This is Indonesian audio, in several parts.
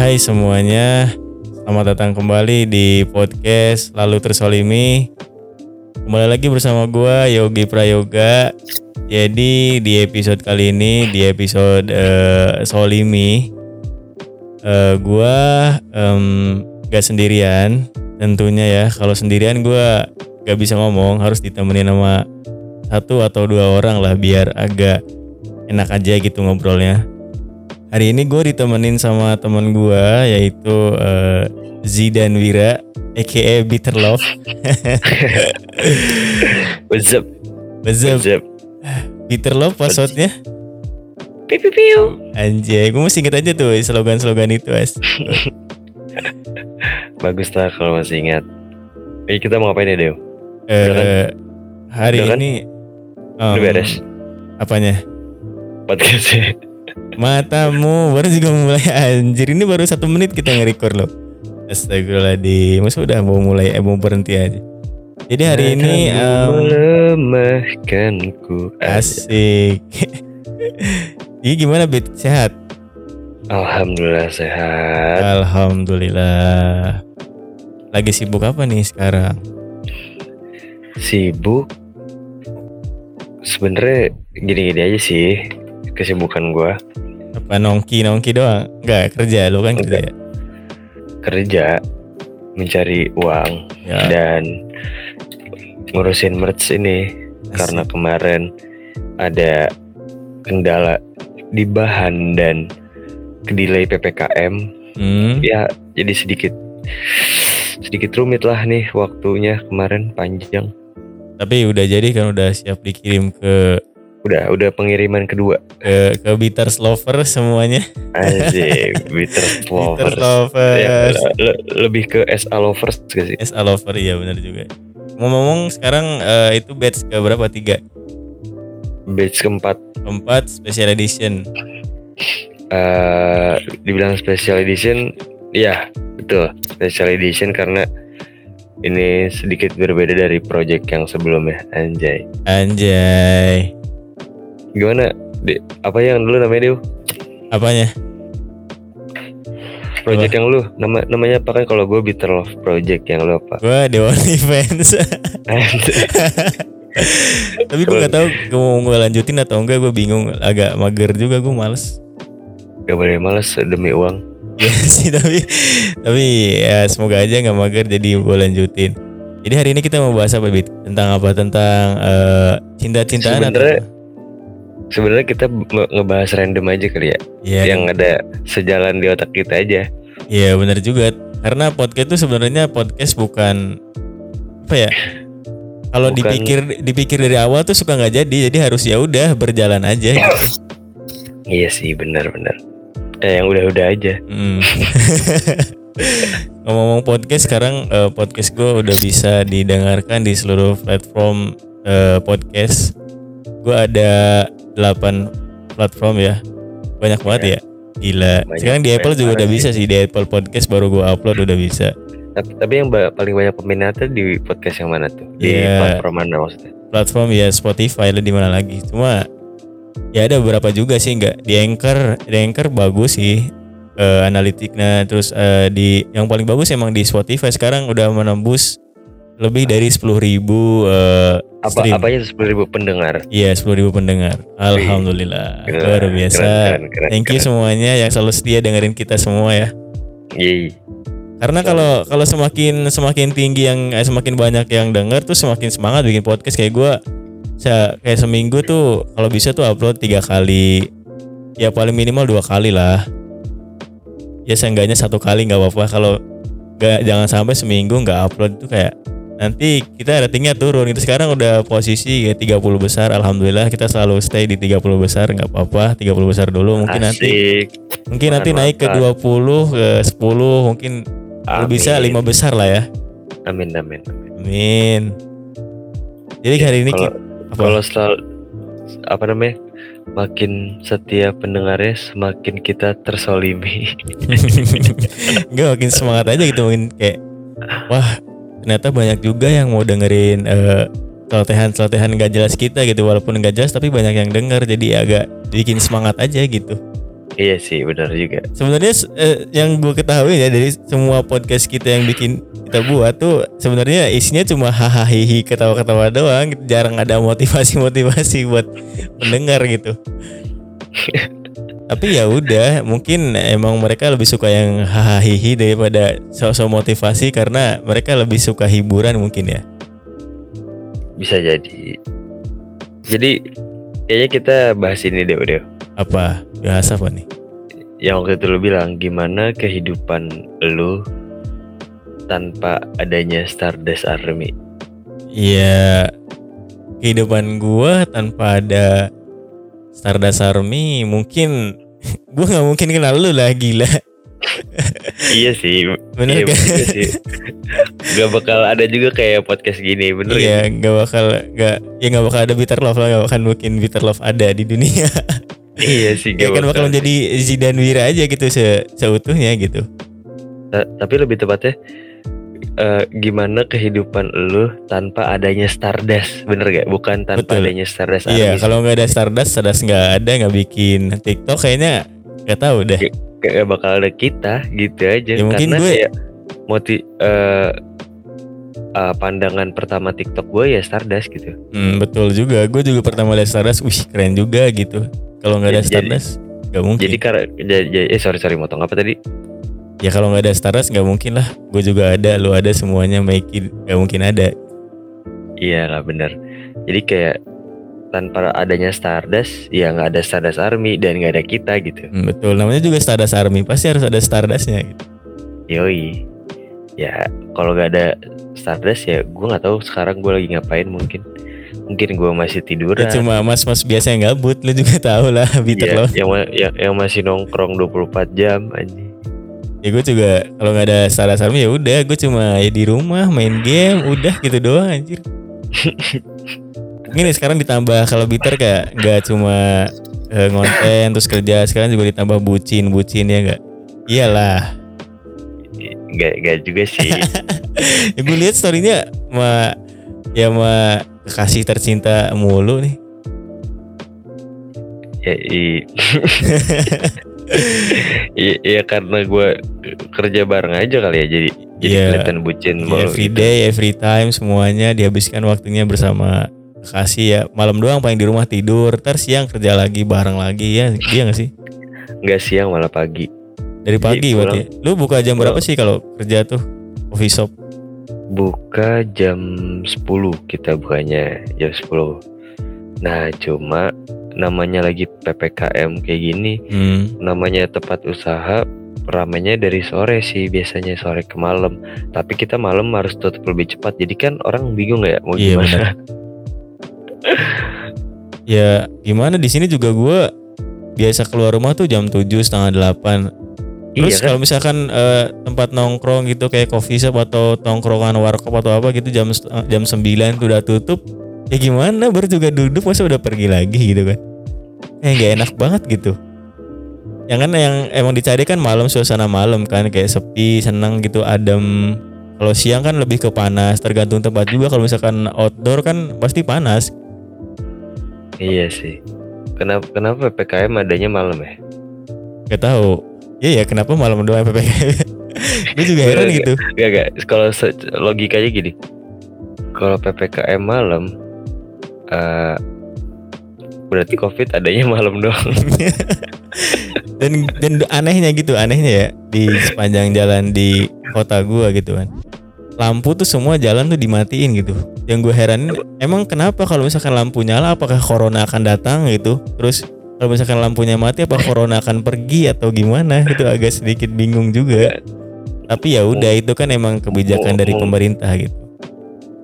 Hai semuanya, selamat datang kembali di podcast Lalu Tersolimi. Kembali lagi bersama gua Yogi Prayoga. Jadi di episode kali ini, di episode eh, Solimi, eh, gua em, gak sendirian. Tentunya ya, kalau sendirian gua gak bisa ngomong, harus ditemenin sama satu atau dua orang lah biar agak enak aja gitu ngobrolnya. Hari ini gue ditemenin sama teman gue yaitu eh, Zidan Wira, aka Bitter Love. What's up? What's up? What's up? Bitter Love passwordnya? Piu piu piu. Anjay, gue masih inget aja tuh slogan-slogan itu as. Bagus lah kalau masih ingat. Eh kita mau ngapain ya Dew? Eh, kan? hari Udah kan? ini Udah em, beres Apanya? podcastnya. Matamu baru juga mulai anjir ini baru satu menit kita nge-record loh. Astagfirullahaladzim, masa udah mau mulai eh, mau berhenti aja. Jadi hari ini Kamu em, melemahkanku. Asik. Ini gimana Bit? Sehat? Alhamdulillah sehat. Alhamdulillah. Lagi sibuk apa nih sekarang? Sibuk. Sebenernya gini-gini aja sih kesibukan gua Apa nongki nongki doang? Enggak kerja lu kan kerja. Ya? kerja mencari uang. Ya. dan ngurusin merch ini. Karena kemarin ada kendala di bahan dan kedelay PPKM Hmm, ya jadi sedikit sedikit rumit lah nih waktunya kemarin panjang. Tapi udah jadi kan udah siap dikirim ke udah udah pengiriman kedua ke ke Bitters Lover semuanya. Asik bitter Bitters lovers Ya, le- lebih ke SA lovers gak sih SA Lover ya benar juga. Ngomong-ngomong sekarang eh, itu batch ke berapa? Tiga, batch keempat keempat special edition. eh dibilang special edition ya betul special edition karena ini sedikit berbeda dari project yang sebelumnya anjay Anjay. Gimana? Di, apa yang dulu namanya Dew? Apanya? project yang lu. Nama namanya apa kan? Kalau gue bitter love project yang lu apa? Gua Dewan Events. Tapi gue nggak tahu gue mau gue lanjutin atau enggak gue bingung. Agak mager juga gue males. Gak boleh males demi uang. Ya sih tapi tapi ya semoga aja nggak mager jadi gue lanjutin. Jadi hari ini kita mau bahas apa bit? Tentang apa? Tentang eh, cinta-cintaan atau Sebenarnya- kita ngebahas random aja kali ya. Ya yang ada sejalan di otak kita aja. Ya benar juga. Karena podcast itu sebenarnya podcast bukan apa ya kalau dipikir dipikir dari awal tuh suka nggak jadi. Jadi harus ya udah berjalan aja. Iya sih benar-benar eh yang udah-udah aja. Hmm. Ngomong-ngomong podcast sekarang eh, podcast gue udah bisa didengarkan di seluruh platform eh, podcast. Gue ada 8 platform ya. Banyak banget ya. Gila. Banyak sekarang di Apple juga udah sih. bisa sih di Apple Podcast baru gue upload udah bisa. tapi, tapi yang paling banyak peminatnya di podcast yang mana tuh di Iya. platform mana maksudnya Platform ya Spotify lah di mana lagi. Cuma ya ada beberapa juga sih nggak di Anchor. Di Anchor bagus sih eh, analitiknya terus eh, di yang paling bagus emang di Spotify sekarang udah menembus lebih dari 10.000 ribu eh, apa stream. apanya sepuluh ribu pendengar Iya 10.000 ribu pendengar. Alhamdulillah Keren, luar biasa. keren, keren, Thank you keren. semuanya yang selalu setia dengerin kita semua ya. Yeay. Karena kalau kalau semakin semakin tinggi yang eh, semakin banyak yang denger tuh semakin semangat bikin podcast kayak gue. kayak seminggu tuh kalau bisa tuh upload tiga kali. Ya paling minimal dua kali lah. Ya seenggaknya satu kali nggak apa-apa. Kalau nggak jangan sampai seminggu nggak upload tuh kayak nanti kita ratingnya turun itu sekarang udah posisi ya 30 besar alhamdulillah kita selalu stay di 30 besar nggak apa-apa 30 besar dulu mungkin nanti Asik. mungkin nanti Makan, naik ke makan. 20 ke 10 mungkin Amin. bisa lima besar lah ya. amin amin amin. Amin. Jadi hari ini kalau kita, apa? kalau selalu apa namanya makin setia pendengarnya semakin kita tersolimi Enggak makin semangat aja gitu mungkin kayak wah ternyata banyak juga yang mau dengerin eh, celotehan-celotehan gak jelas kita gitu walaupun gak jelas tapi banyak yang denger jadi agak bikin semangat aja gitu. Iya sih, benar juga. Sebenarnya eh, yang gue ketahui ya dari semua podcast kita yang bikin kita buat tuh sebenarnya isinya cuma hahaha hihi ketawa-ketawa doang, jarang ada motivasi-motivasi buat pendengar gitu. Tapi ya udah, mungkin emang mereka lebih suka yang hahaha hihi daripada sosok motivasi karena mereka lebih suka hiburan mungkin ya. Bisa jadi. Jadi kayaknya kita bahas ini deh udah. Apa? Bahasa apa nih? Yang waktu itu lu bilang gimana kehidupan lu tanpa adanya Stardust Army. Iya, kehidupan gua tanpa ada Stardust Army mungkin gua nggak mungkin kenal lu lah gila. iya sih, Bener iya, kan? bener sih. Gak bakal ada juga kayak podcast gini, bener ya? Iya, nggak bakal nggak ya nggak bakal ada bitter love lah, nggak bakal mungkin bitter love ada di dunia. Iya sih, ya gak kan bakal menjadi Zidane Wira aja gitu se seutuhnya gitu. Ta- tapi lebih tepatnya eh, gimana kehidupan lu tanpa adanya Stardust, bener gak? Bukan tanpa Betul. adanya Stardust Iya, Army. kalau nggak ada Stardust, Stardust nggak ada, nggak bikin TikTok kayaknya nggak tahu deh. Kayak gak bakal ada kita gitu aja. Ya, mungkin Karena gue- ya moti eh, eh, pandangan pertama TikTok gue ya Stardust gitu. Hmm, betul juga. Gue juga pertama lihat Stardust, wih keren juga gitu. Kalau nggak ada Jadi- Stardust, nggak mungkin. Jadi karena eh sorry sorry motong apa tadi? Ya kalau nggak ada Stardust nggak mungkin lah. Gue juga ada, lu ada semuanya, Mikey nggak mungkin ada. Iya nggak bener. Jadi kayak tanpa adanya Stardust ya nggak ada Stardust Army dan nggak ada kita gitu. Hmm, betul. Namanya juga Stardust Army, pasti harus ada Stardustnya. Gitu. Yoi. Ya kalau nggak ada Stardust ya gue nggak tahu sekarang gue lagi ngapain mungkin. Mungkin gue masih tiduran. Ya, cuma mas-mas biasa yang gabut, lu juga tahu lah, bitter Iya, love. yang, yang yang masih nongkrong 24 jam anjing. Ya gue juga kalau nggak ada Stardust Army ya udah, gue cuma ya di rumah main game, udah gitu doang anjir. Nih sekarang ditambah kalau bitter kayak nggak cuma eh, ngonten terus kerja, sekarang juga ditambah bucin, bucin ya nggak? Iyalah. Gak, gak juga sih. Ya gue lihat storynya ma ya ma kekasih tercinta mulu nih. ya, i- Iya iya, karena gue kerja bareng aja kali ya jadi jadi Iya. kelihatan bucin Ya, mulu every gitu. day, every time semuanya dihabiskan waktunya bersama kekasih ya. Malam doang paling di rumah tidur, ntar siang kerja lagi bareng lagi ya. Iya gak sih? Nggak siang malah pagi. Dari pagi pulang. berarti. Lu buka jam berapa Pulang. sih kalau kerja tuh? Coffee shop. Buka jam 10 kita bukanya jam 10. Nah cuma namanya lagi PPKM kayak gini Hmm. namanya tempat usaha ramainya dari sore sih biasanya sore ke malam tapi kita malam harus tutup lebih cepat jadi kan orang bingung ya mau Iya, gimana Ya gimana di sini juga gua biasa keluar rumah tuh jam 7 setengah delapan. Terus iya kan kalau misalkan eh, tempat nongkrong gitu kayak coffee shop atau tongkrongan warkop atau apa gitu jam jam 9 tuh udah tutup. Ya gimana baru juga duduk masa udah pergi lagi gitu kan. Eh gak enak banget gitu. Yang kan yang emang dicari kan malam suasana malam kan kayak sepi, senang gitu, adem. Kalau siang kan lebih ke panas, tergantung tempat juga. Kalau misalkan outdoor kan pasti panas. iya sih kenapa kenapa PPKM adanya malam ya Gak tahu. Iya ya kenapa malam doang PPKM? Gue juga heran gitu. Gak gak kalau logikanya gini kalau PPKM malam eh berarti COVID adanya malam doang. Dan dan anehnya gitu anehnya ya di sepanjang jalan di kota gua gitu kan. Lampu tuh semua jalan tuh dimatiin gitu. Yang gue heran emang kenapa kalau misalkan lampu nyala apakah corona akan datang gitu? Terus kalau misalkan lampunya mati apa corona akan pergi atau gimana? Itu agak sedikit bingung juga. Tapi ya udah itu kan emang kebijakan dari pemerintah gitu.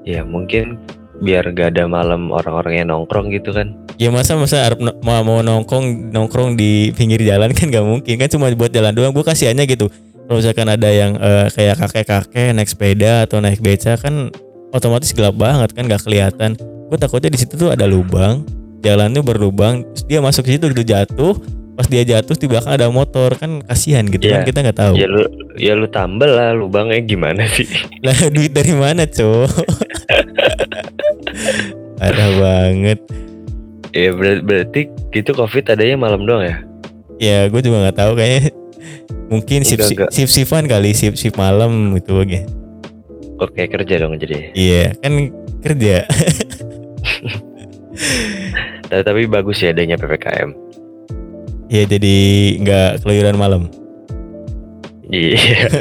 Ya mungkin biar gak ada malam orang-orang yang nongkrong gitu kan. Ya masa masa Arab no- mau mau nongkrong nongkrong di pinggir jalan kan gak mungkin. Kan cuma buat jalan doang. Gue kasihannya gitu. Kalau misalkan ada yang eh, kayak kakek-kakek naik sepeda atau naik beca kan otomatis gelap banget kan gak kelihatan. Gue takutnya di situ tuh ada lubang. Jalannya berlubang. Terus dia masuk ke situ gitu jatuh. Pas dia jatuh di belakang ada motor. Kan kasihan gitu kan Iya. kita nggak tahu. Ya lu ya lu tambel lah lubangnya gimana sih? Lah duit dari mana cowok parah banget. Ya ber- berarti gitu COVID adanya malam doang ya? Ya gue juga nggak tahu kayaknya. Mungkin sip sip sipan kali sip sip malam gitu oke Oke kerja dong jadi. iya kan kerja. Tapi, tapi bagus ya adanya ppkm. ya jadi nggak keluyuran malam. Iya.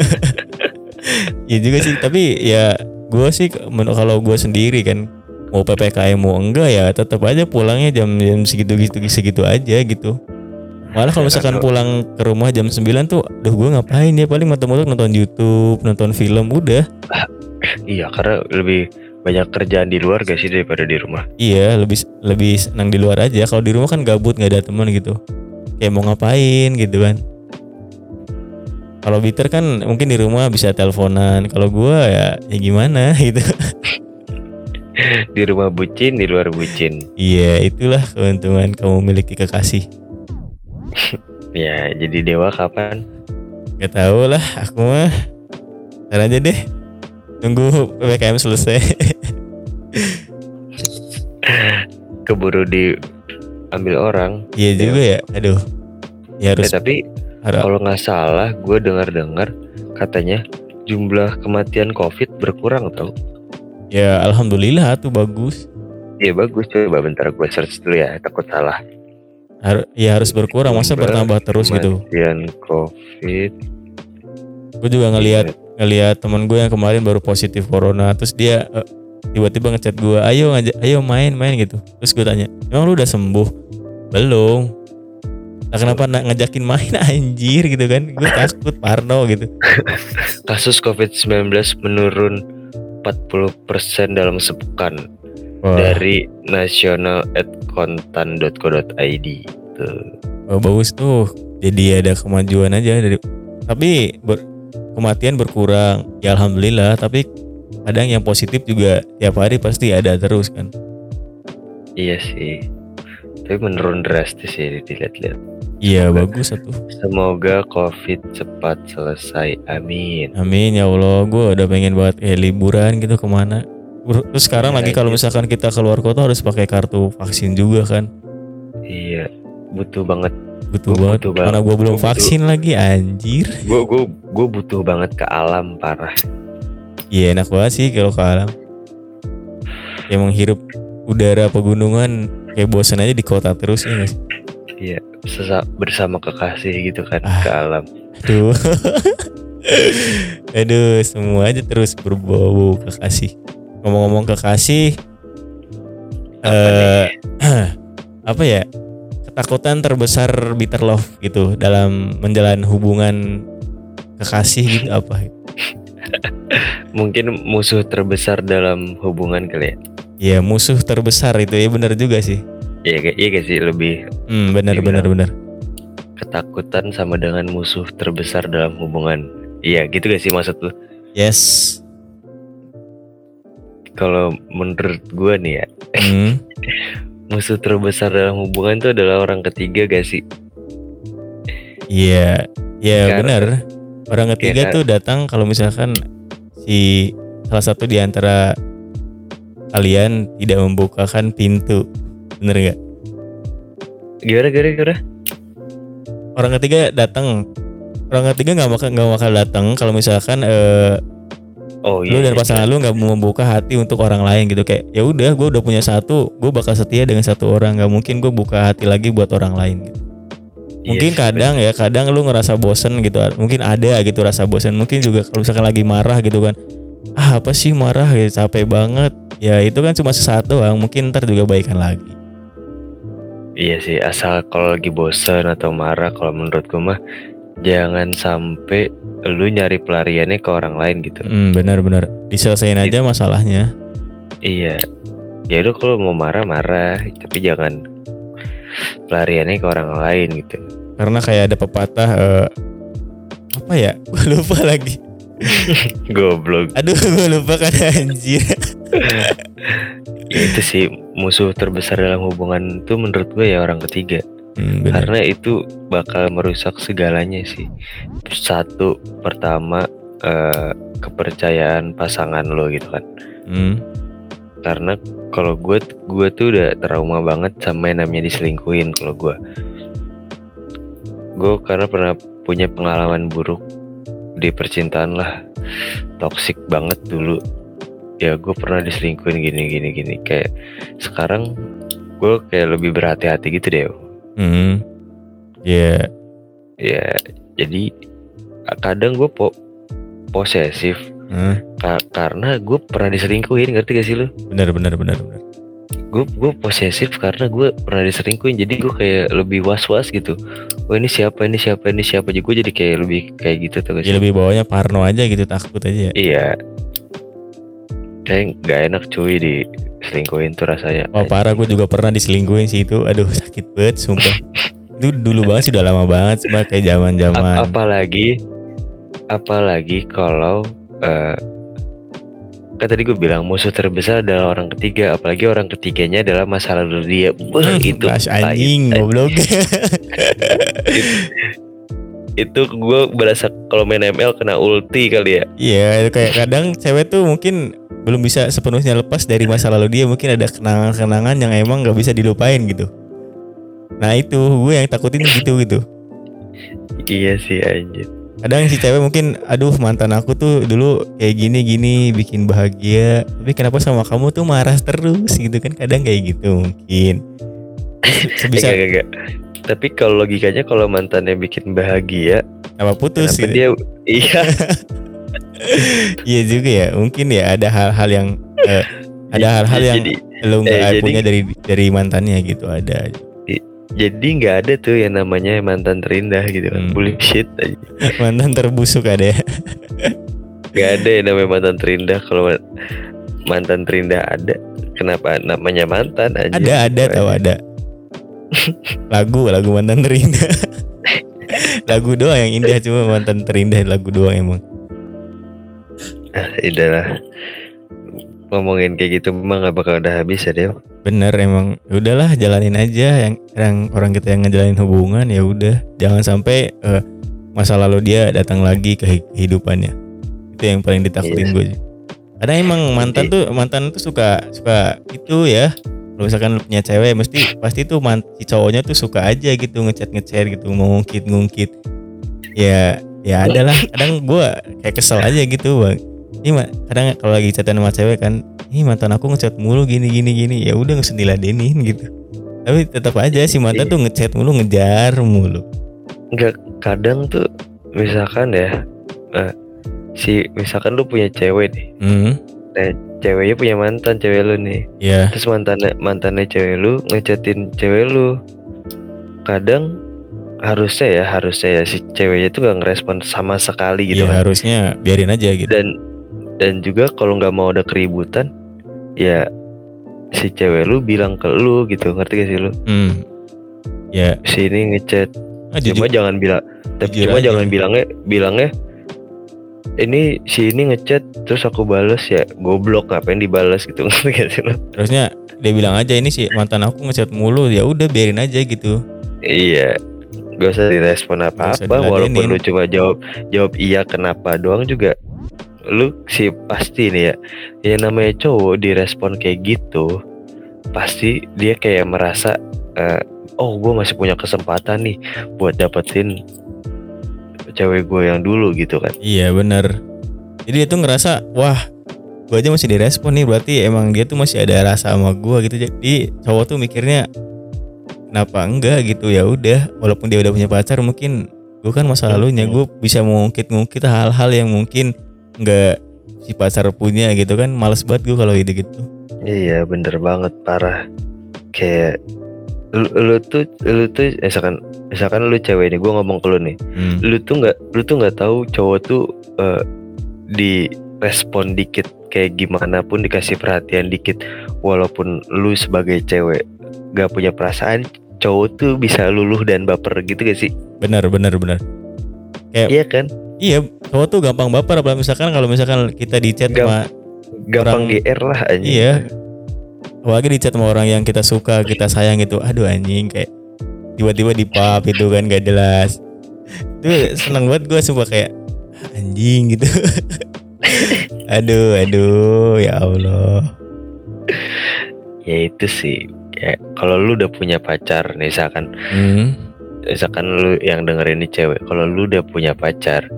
Iya juga sih tapi ya gue sih kalau gue sendiri kan mau ppkm mau enggak ya tetap aja pulangnya jam jam segitu gitu segitu aja gitu. Malah kalau misalkan pulang ke rumah jam 9 tuh duh gue ngapain ya? Paling mata-mata nonton YouTube nonton film udah. Iya karena lebih banyak kerjaan di luar gak sih daripada di rumah. iya lebih lebih senang di luar aja. Kalau di rumah kan gabut nggak ada teman gitu. Kayak mau ngapain gitu kan. Kalau Bitter kan mungkin di rumah bisa teleponan. Kalau gue ya ya gimana gitu Di rumah bucin, di luar bucin. Iya, itulah keuntungan kamu memiliki kekasih. Ya jadi dewa kapan? Gak tau lah, aku mah. Ntar aja deh. Tunggu PPKM selesai. Keburu diambil orang. Iya juga ya. Aduh. Ya Eh, harus tapi harap. kalau nggak salah, gue dengar-dengar katanya jumlah kematian COVID berkurang tau. Ya alhamdulillah tuh bagus. Iya bagus coba bentar gue search dulu ya. Takut salah. Har ya harus berkurang. Masa Jumlah bertambah terus gitu. Kematian COVID. Gue juga ngelihat ngelihat teman gue yang kemarin baru positif corona. Terus dia eh, tiba-tiba ngechat gue ayo ngajak ayo main main gitu. Terus gue tanya emang lu udah sembuh? Belum. Nah, kenapa nak ngajakin main anjir gitu kan. Gue takut parno gitu. Kasus COVID-19 menurun 40% dalam sepekan Wah, dari nasional at kontan.co.id. Tuh. wah, bagus tuh jadi ada kemajuan aja dari tapi ber- kematian berkurang ya alhamdulillah tapi kadang yang positif juga tiap hari pasti ada terus kan Iya sih. Tapi menurun drastis sih dilihat-lihat. Iya bagus satu Semoga COVID cepat selesai. Amin. Amin ya Allah, gue udah pengen banget kayak liburan gitu ke mana. Terus sekarang Iya, lagi kalau iya. misalkan kita keluar kota harus pakai kartu vaksin juga kan, Iya, butuh banget. butuh Gua banget. butuh banget. Mana gue belum butuh. vaksin lagi, anjir. Gue gue gue butuh banget ke alam parah. Iya enak banget sih kalau ke alam. Ya menghirup udara pegunungan kayak bosan aja di kota terus ya sih? Iya, sesa- bersama kekasih gitu kan Ah. ke alam. Aduh. Aduh, semua aja terus berbau kekasih. Ngomong-ngomong kekasih, eh apa ya? Ketakutan terbesar bitter love gitu dalam menjalin hubungan kekasih gitu apa? Mungkin musuh terbesar dalam hubungan kali ya. Ya musuh terbesar itu ya benar juga sih. Iya iya gak sih lebih Hmm, benar benar benar. ketakutan sama dengan musuh terbesar dalam hubungan. Iya gitu gak sih maksud lu? Yes. Kalau menurut gua nih ya, Hmm. musuh terbesar dalam hubungan itu adalah orang ketiga gak sih? Iya, ya Karena- benar. Orang ketiga Iya, tuh datang kalau misalkan si salah satu di antara kalian tidak membukakan pintu, bener nggak? Gimana gimana gimana? Orang ketiga datang, orang ketiga nggak bakal nggak bakal datang kalau misalkan eh, Oh lu iya. dan pasangan lu nggak mau membuka hati untuk orang lain gitu kayak ya udah gue udah punya satu, gue bakal setia dengan satu orang, nggak mungkin gue buka hati lagi buat orang lain. Gitu. Iya Mungkin sih, kadang ya, kadang lu ngerasa bosen gitu. Mungkin ada gitu rasa bosen. Mungkin juga kalau misalkan lagi marah gitu kan. Ah apa sih marah gitu, capek banget. Ya itu kan cuma sesaat doang. Mungkin ntar juga baikan lagi. Iya sih, asal kalau lagi bosan atau marah, kalau menurut gue mah jangan sampai lu nyari pelariannya ke orang lain gitu. Hmm, benar-benar. Diselesain aja masalahnya. Iya. Ya udah kalau mau marah marah, tapi jangan pelariannya ke orang lain gitu. Karena kayak ada pepatah eh, apa ya? Gue lupa lagi. Goblok. Aduh, gue lupa kan anjir. Ya itu sih musuh terbesar dalam hubungan itu menurut gue ya orang ketiga. Hmm. Karena itu bakal merusak segalanya sih. Satu pertama eh, kepercayaan pasangan lo gitu kan. Hmm, karena kalau gue gue tuh udah trauma banget sama yang namanya diselingkuhin kalau gue gue karena pernah punya pengalaman buruk di percintaan lah toxic banget dulu ya gue pernah diselingkuhin gini gini gini. Kayak sekarang gue kayak lebih berhati-hati gitu deh Hmm. Ya, ya jadi kadang gue po posesif. Hmm. ka- karena gue pernah diselingkuhin ngerti gak sih lu? Benar benar benar benar. gue gue posesif karena gue pernah diselingkuhin jadi gue kayak lebih was was gitu. Oh ini siapa ini siapa ini siapa jadi gue jadi kayak lebih kayak gitu tuh Ya lebih bawahnya parno aja gitu takut aja. iya kayak nggak enak cuy di selingkuhin tuh rasanya Wah parah gue juga pernah diselingkuhin sih itu. Aduh sakit banget sumpah. itu dulu banget sih udah lama banget cuma kayak zaman Ap- zaman. apalagi apalagi kalau eh kan tadi gue bilang musuh terbesar adalah orang ketiga apalagi orang ketiganya adalah masa lalu dia Wah, itu Gas pahit, anjing goblok. itu gue berasa kalau main ML kena ulti kali ya Iya itu kayak kadang cewek tuh mungkin belum bisa sepenuhnya lepas dari masa lalu dia mungkin ada kenangan-kenangan yang emang nggak bisa dilupain gitu. Nah itu gue yang takutin gitu gitu. iya sih anjir Kadang si cewek mungkin aduh mantan aku tuh dulu kayak gini gini bikin bahagia tapi kenapa sama kamu tuh marah terus gitu kan kadang kayak gitu mungkin. Sebisa Enggak, enggak, enggak. Tapi kalau logikanya kalau mantannya bikin bahagia, apa putus gitu. dia iya Iya juga ya mungkin ya ada hal-hal yang eh, ada hal-hal yang jadi lo nggak eh, jadi- punya dari dari mantannya gitu ada. jadi nggak ada tuh yang namanya mantan terindah gitu kan. Hmm. Bullshit aja. mantan terbusuk ada ya. Nggak ada yang namanya mantan terindah kalau ma- mantan terindah ada. Kenapa namanya mantan aja? Ada ada tahu ada. lagu lagu mantan terindah. lagu doang yang indah cuma mantan terindah lagu doang emang. Ah, udahlah. Ngomongin kayak gitu memang gak bakal udah habis ya Dew. Bener emang udahlah jalanin aja yang yang orang kita yang ngejalanin hubungan ya udah jangan sampai eh, masa lalu dia datang lagi ke hi- kehidupannya. Itu yang paling ditakutin Iya. gue. Karena emang mantan tuh mantan tuh suka suka itu ya. Kalau misalkan lu punya cewek mesti pasti tuh man, si cowoknya tuh suka aja gitu ngechat ngechat gitu ngungkit ngungkit. Ya ya adalah kadang gue kayak kesel aja gitu bang. Ini mah kadang kalau lagi chatan sama cewek kan, ini mantan aku ngechat mulu gini gini gini ya udah nggak usah diladenin gitu. Tapi tetap aja si mantan tuh ngechat mulu ngejar mulu. Enggak kadang tuh misalkan ya eh, si misalkan lu punya cewek nih. Hmm, Nah, ceweknya punya mantan cewek lu nih. ya Terus mantannya mantannya cewek lu ngechatin cewek lu. Kadang harusnya ya harusnya ya si ceweknya tuh gak ngerespon sama sekali gitu ya kan. harusnya biarin aja gitu. dan dan juga kalau nggak mau ada keributan ya si cewek lu bilang ke lu gitu ngerti gak sih lu? Hmm. Ya, si ini ngechat. Ah, cuma jujur, jangan bilang tapi cuma aja. jangan bilangnya bilangnya ini si ini ngechat terus aku bales ya goblok ngapain dibales? gitu ngerti gak sih lu? Harusnya dia bilang aja ini sih mantan aku ngechat mulu ya udah biarin aja gitu. iya. Gak usah direspon usah apa-apa walaupun lu cuma jawab jawab iya kenapa doang juga lu sih pasti nih ya yang namanya cowok direspon kayak gitu pasti dia kayak merasa eh, oh gue masih punya kesempatan nih buat dapetin cewek gue yang dulu gitu kan. Iya bener. Jadi dia tuh ngerasa wah gue aja masih direspon nih berarti emang dia tuh masih ada rasa sama gue gitu. Jadi cowok tuh mikirnya kenapa enggak? gitu. Ya udah walaupun dia udah punya pacar mungkin gue kan masa lalunya gue bisa mengungkit-ngungkit hal-hal yang mungkin enggak si pacar punya gitu kan males banget gue kalau gitu gitu iya bener banget parah. Kayak lu, lu tuh lu tuh misalkan misalkan lu cewek nih gue ngomong ke lu nih. Hmm. lu tuh nggak lu tuh nggak tahu cowok tuh eh, di respon dikit kayak gimana pun dikasih perhatian dikit. Walaupun lu sebagai cewek gak punya perasaan cowok tuh bisa luluh dan baper gitu gak sih? Bener bener bener. Kayak- iya kan iya cowok tuh gampang baper apalagi misalkan kalau misalkan kita di chat sama gampang Orang- GR lah anjing Iya. Apalagi di chat sama orang yang kita suka, kita sayang gitu. Aduh anjing kayak tiba-tiba di pub itu kan gak jelas. Itu seneng banget gue sumpah kayak anjing gitu. aduh, aduh, ya Allah. ya itu sih kayak kalau lu udah punya pacar nih misalkan Hmm. misalkan lu yang dengerin ini cewek kalau lu udah punya pacar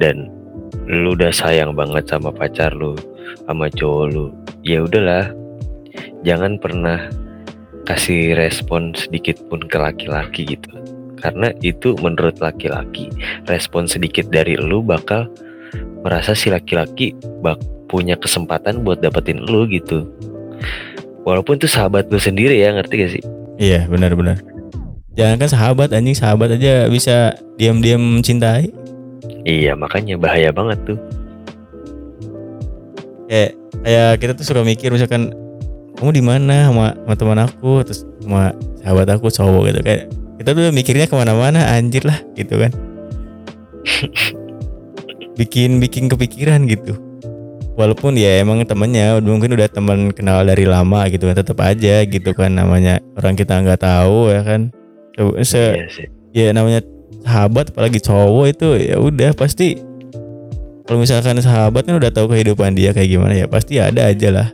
dan lu udah sayang banget sama pacar lu sama cowok lu ya udahlah jangan pernah kasih respon sedikit pun ke laki-laki gitu karena itu menurut laki-laki respon sedikit dari lu bakal merasa si laki-laki bak punya kesempatan buat dapetin lu gitu walaupun itu sahabat lu sendiri ya ngerti gak sih Iya benar-benar. Jangan kan sahabat anjing sahabat aja bisa diam-diam mencintai. Iya makanya bahaya banget tuh Kayak kayak kita tuh suka mikir misalkan kamu di mana sama, sama teman aku terus sama sahabat aku cowok gitu kayak kita tuh mikirnya ke mana-mana anjir lah gitu kan. bikin bikin kepikiran gitu. Walaupun ya emang temennya mungkin udah teman kenal dari lama gitu kan tetap aja gitu kan namanya orang kita nggak tahu ya kan. Se- iya sih ya namanya sahabat apalagi cowok itu ya udah pasti kalau misalkan sahabat kan udah tahu kehidupan dia kayak gimana ya pasti ada aja lah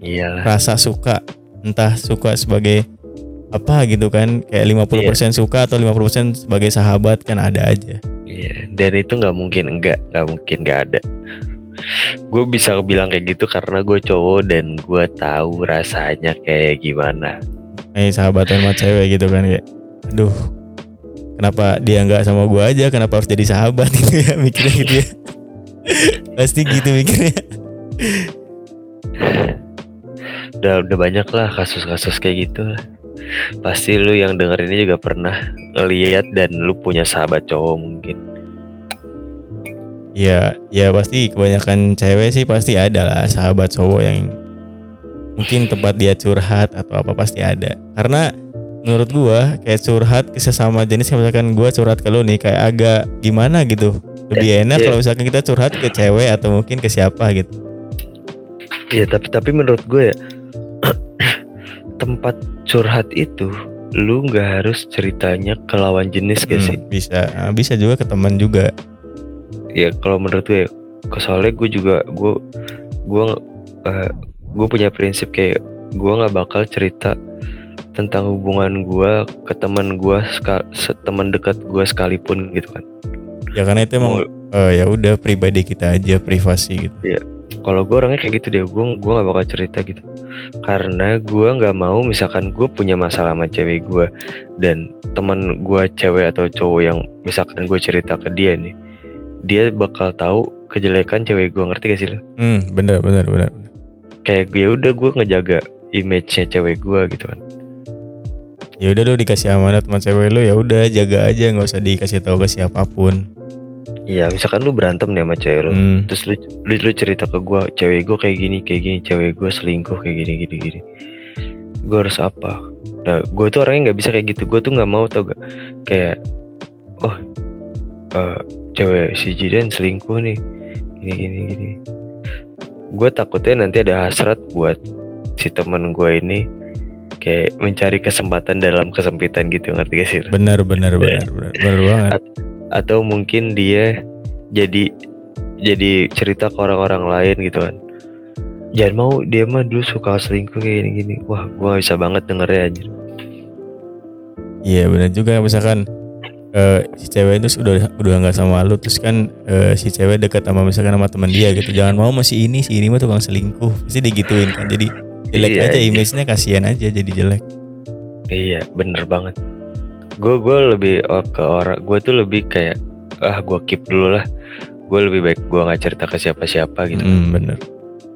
iyalah rasa suka entah suka sebagai apa gitu kan kayak 50% suka atau 50% sebagai sahabat kan ada aja Iya, dan itu nggak mungkin enggak, nggak mungkin nggak ada. Gue bisa bilang kayak gitu karena gue cowok dan gue tahu rasanya kayak gimana. kayak sahabatan sama cewek gitu kan kayak aduh kenapa dia nggak sama gua aja kenapa harus jadi sahabat gitu ya mikirnya gitu ya pasti gitu mikirnya Udah udah banyak lah kasus-kasus kayak gitu. lah. Pasti lu yang denger ini juga pernah ngeliat dan lu punya sahabat cowok mungkin. Ya, ya pasti kebanyakan cewek sih pasti ada lah sahabat cowok yang mungkin tempat dia curhat atau apa pasti ada. Karena menurut gua kayak curhat ke sesama jenis kayak misalkan gua curhat ke lu nih kayak agak gimana gitu. Lebih enak iya. kalau misalkan kita curhat ke cewek atau mungkin ke siapa gitu. Iya tapi tapi menurut gue ya tempat curhat itu lu nggak harus ceritanya ke lawan jenis gak sih? Hmm, bisa ah, bisa juga ke teman juga. ya kalau menurut gue ya, ke- soalnya gue juga gue gue eh, gue punya prinsip kayak gue nggak bakal cerita tentang hubungan gue ke teman gue teman dekat gue sekalipun gitu kan. Ya karena itu emang eh, ya udah pribadi kita aja privasi gitu. kalau gue orangnya kayak gitu deh gue gue nggak bakal cerita gitu. Karena gue nggak mau misalkan gue punya masalah sama cewek gue dan teman gue cewek atau cowok yang misalkan gue cerita ke dia nih dia bakal tahu kejelekan cewek gue ngerti gak sih lo Hmm, bener bener bener. kayak gue udah gue ngejaga image-nya cewek gue gitu kan Ya udah lu dikasih amanat sama cewek lu ya udah jaga aja nggak usah dikasih tahu ke siapa pun. Iya misalkan lu berantem nih sama cewek lu Hmm. terus lu, lu, lu cerita ke gue cewek gue kayak gini kayak gini cewek gue selingkuh kayak gini gini gini gue harus apa nah gue tuh orangnya nggak bisa kayak gitu gue tuh nggak mau tau gak kayak oh eh, cewek si Jidan selingkuh nih gini gini gini gue takutnya nanti ada hasrat buat si teman gue ini kayak mencari kesempatan dalam kesempitan gitu ngerti gak sih? Lu? Bener bener bener bener, bener banget. atau mungkin dia jadi jadi cerita ke orang-orang lain gitu kan. Jangan mau dia mah dulu suka selingkuh kayak gini gini wah gua bisa banget dengernya anjir. Iya bener juga. Misalkan eh, si cewek itu udah udah nggak sama lu terus kan eh, si cewek dekat sama misalkan sama teman dia gitu. Jangan mau masih ini si ini mah tukang selingkuh. Pasti digituin kan. Jadi jelek Iya, aja iya. image-nya kasihan aja jadi jelek. Iya bener banget. Gue gue lebih oh, ke orang gue tuh lebih kayak ah gua keep dulu lah. Gue lebih baik gua nggak cerita ke siapa-siapa gitu. Hmm, bener.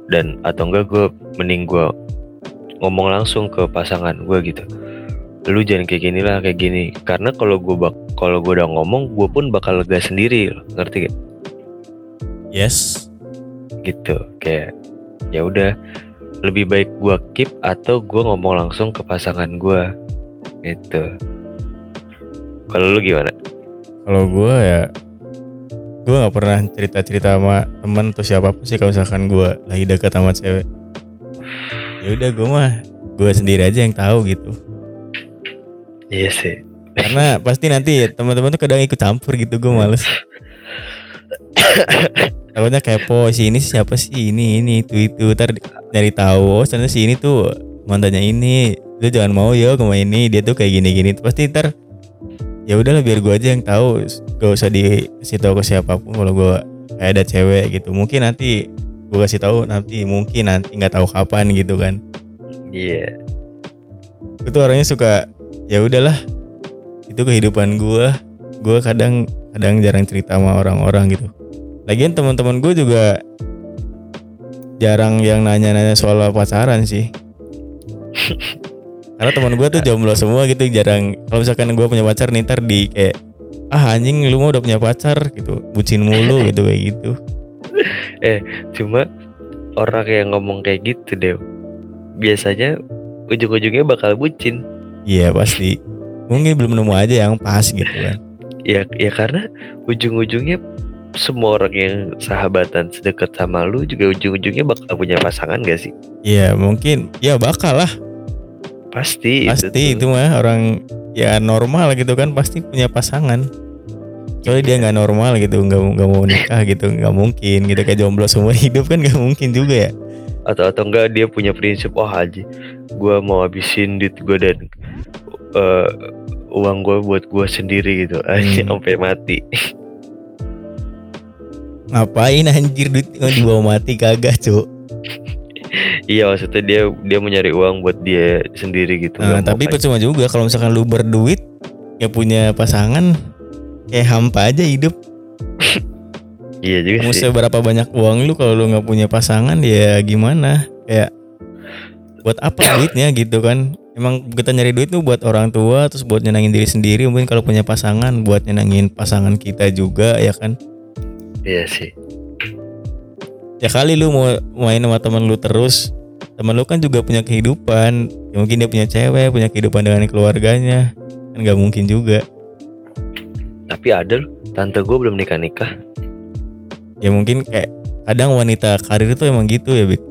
Dan atau enggak gue mending gua ngomong langsung ke pasangan gue gitu. Lu jangan kayak gini lah kayak gini. Karena kalau gue bak kalau gue udah ngomong gue pun bakal lega sendiri loh, ngerti gak yes. Gitu kayak ya udah lebih baik gua keep atau gua ngomong langsung ke pasangan gua. Gitu. Kalau lu gimana? Kalau gue ya gue nggak pernah cerita cerita sama teman atau siapa pun sih kalau misalkan gue lagi dekat sama cewek. Ya udah gue mah gue sendiri aja yang tahu gitu. Iya sih. Karena pasti nanti teman-teman tuh kadang ikut campur gitu gue males takutnya kepo si ini siapa sih? Ini ini itu itu ntar nyari tahu oh ternyata si ini tuh mantannya ini. Lu jangan mau ya sama ini dia tuh kayak gini gini pasti ntar ya udahlah biar gue aja yang tahu. Gak usah dikasih tahu ke siapa pun kalau gue kayak ada cewek gitu. Mungkin nanti gue kasih tahu nanti mungkin nanti nggak tahu kapan gitu kan. Iya. itu orangnya suka ya udahlah itu kehidupan gue gue kadang kadang jarang cerita sama orang-orang gitu lagian teman-teman gue juga jarang yang nanya-nanya soal pacaran sih. Karena teman gue tuh jomblo semua gitu jarang. Kalau misalkan gue punya pacar nih ntar di kayak ah anjing lu mah udah punya pacar gitu. Bucin mulu gitu kayak gitu. Cuma orang yang ngomong kayak gitu deh. Biasanya ujung-ujungnya bakal bucin. iya pasti. Mungkin belum nemu aja yang pas gitu kan. Ya ya karena ujung-ujungnya semua orang yang sahabatan sedekat sama lu juga ujung-ujungnya bakal punya pasangan gak sih? iya mungkin ya bakal lah Pasti. pasti itu tuh. mah orang ya normal gitu kan pasti punya pasangan soalnya dia nggak normal gitu nggak nggak mau nikah gitu nggak mungkin gitu kayak jomblo seumur hidup kan nggak mungkin juga ya atau atau enggak dia punya prinsip oh haji gua mau habisin duit gua dan eh, uang gua buat gua sendiri gitu aja Hmm. sampai mati ngapain anjir? Duit dibawa mati kagak cuk. Iya maksudnya dia dia mau nyari uang buat dia sendiri gitu. Nah, tapi percuma juga kalau misalkan lu berduit ya punya pasangan kayak hampa aja hidup. Iya juga mau sih. seberapa banyak uang lu kalau lu nggak punya pasangan ya gimana? Kayak buat apa duitnya gitu kan? Emang kita nyari duit tuh buat orang tua terus buat nyenangin diri sendiri. Mungkin kalau punya pasangan buat nyenangin pasangan kita juga ya kan iya sih. Ya kali lu mau main sama temen lu terus temen lu kan juga punya kehidupan. Ya mungkin dia punya cewek punya kehidupan dengan keluarganya. Kan nggak mungkin juga. Tapi ada loh tante gua belum nikah nikah ya mungkin kayak kadang wanita karir itu emang gitu ya Bit